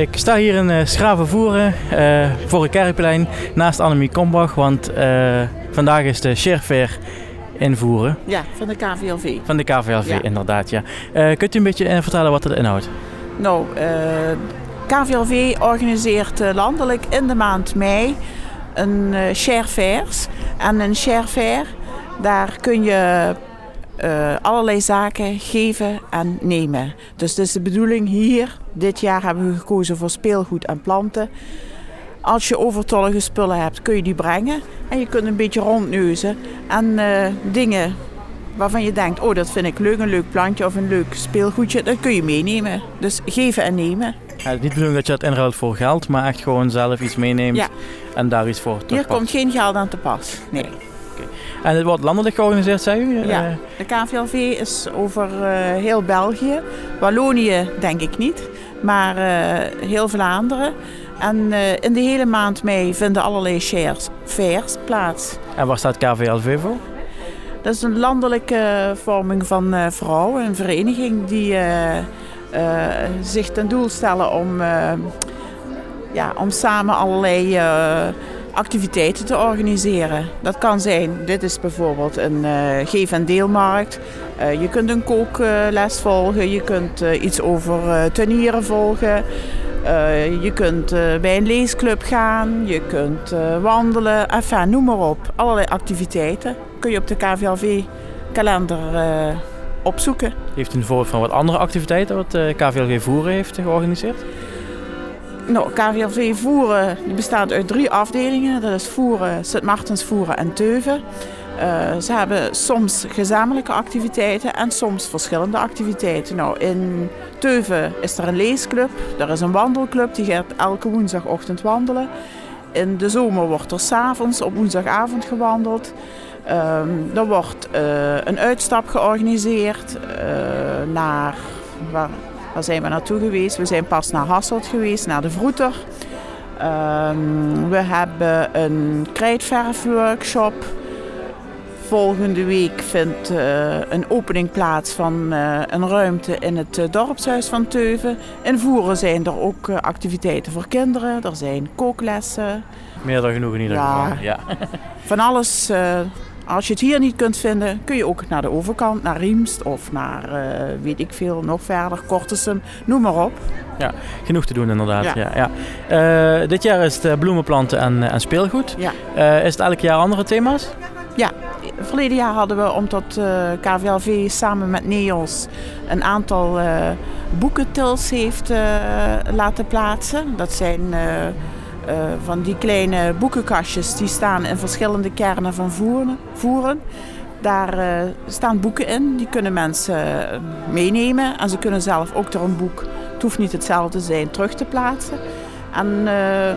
Ik sta hier in uh, Schravenvoeren uh, voor een kerkplein naast Annemie Kombach, want uh, vandaag is de Scherfair invoeren. Ja, van de KVLV. Van de KVLV, ja. inderdaad, ja. kunt u een beetje vertellen wat het inhoudt? Nou, KVLV organiseert landelijk in de maand mei een uh, share fairs. En een share fair, daar kun je uh, allerlei zaken geven en nemen. Dus het is de bedoeling hier, dit jaar hebben we gekozen voor speelgoed en planten. Als je overtollige spullen hebt, kun je die brengen. En je kunt een beetje rondneuzen. En uh, dingen waarvan je denkt, oh dat vind ik leuk, een leuk plantje of een leuk speelgoedje, dat kun je meenemen. Dus geven en nemen. Ja, niet bedoeling dat je het inruilt voor geld, maar echt gewoon zelf iets meeneemt ja. en daar iets voor Hier komt geen geld aan te pas, nee. En het wordt landelijk georganiseerd, zei u? Ja, eh, de KVLV is over uh, heel België. Wallonië denk ik niet, maar uh, heel Vlaanderen. En in de hele maand mei vinden allerlei shares, fairs plaats. En waar staat KVLV voor? Dat is een landelijke vorming van vrouwen, een vereniging die zich ten doel stellen om, ja, om samen allerlei activiteiten te organiseren. Dat kan zijn, dit is bijvoorbeeld een uh, geef- en deelmarkt. Uh, je kunt een kookles volgen, je kunt uh, iets over tuinieren volgen. je kunt bij een leesclub gaan, je kunt wandelen, enfin, noem maar op. Allerlei activiteiten kun je op de KVLV-kalender opzoeken. Heeft u een voorbeeld van wat andere activiteiten wat KVLV Voeren heeft georganiseerd? Nou, Voeren bestaat uit drie afdelingen. Dat is Voeren, Sint-Martens Voeren en Teuven. Uh, ze hebben soms gezamenlijke activiteiten en soms verschillende activiteiten. Nou, in Teuven is er een leesclub, er is een wandelclub, die gaat elke woensdagochtend wandelen. In de zomer wordt er s'avonds op woensdagavond gewandeld. Um, er wordt uh, een uitstap georganiseerd uh, naar Waar zijn we naartoe geweest? We zijn pas naar Hasselt geweest, naar de Vroeter. Um, we hebben een krijtverfworkshop. Volgende week vindt uh, een opening plaats van uh, een ruimte in het uh, dorpshuis van Teuven. In Voeren zijn er ook activiteiten voor kinderen. Er zijn kooklessen. Meer dan genoeg in ieder ja, geval. Ja. Van alles als je het hier niet kunt vinden, kun je ook naar de overkant, naar Riemst of naar, uh, weet ik veel, nog verder, Kortesum, noem maar op. Ja, genoeg te doen inderdaad. Ja. ja, ja. Uh, dit jaar is het eh, bloemenplanten en, en speelgoed. Ja. Uh, is het elk jaar andere thema's? Ja, verleden jaar hadden we, omdat uh, KVLV samen met NEOS een aantal boekentils heeft laten plaatsen. Dat zijn uh, van die kleine boekenkastjes die staan in verschillende kernen van voeren. voeren. Daar uh, staan boeken in, die kunnen mensen eh, meenemen. En ze kunnen zelf ook er een boek, het hoeft niet hetzelfde te zijn, terug te plaatsen. En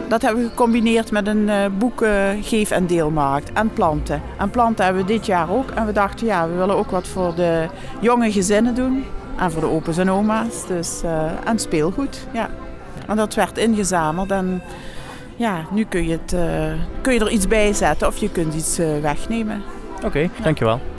dat hebben we gecombineerd met een uh, boeken geef- en deelmarkt en planten. En planten hebben we dit jaar ook. En we dachten, ja, we willen ook wat voor de jonge gezinnen doen. En voor de opa's en oma's. Dus, en speelgoed, ja. En dat werd ingezameld en ja, nu kun je, het, uh, kun je er iets bij zetten of je kunt iets uh, wegnemen. Oké, dankjewel.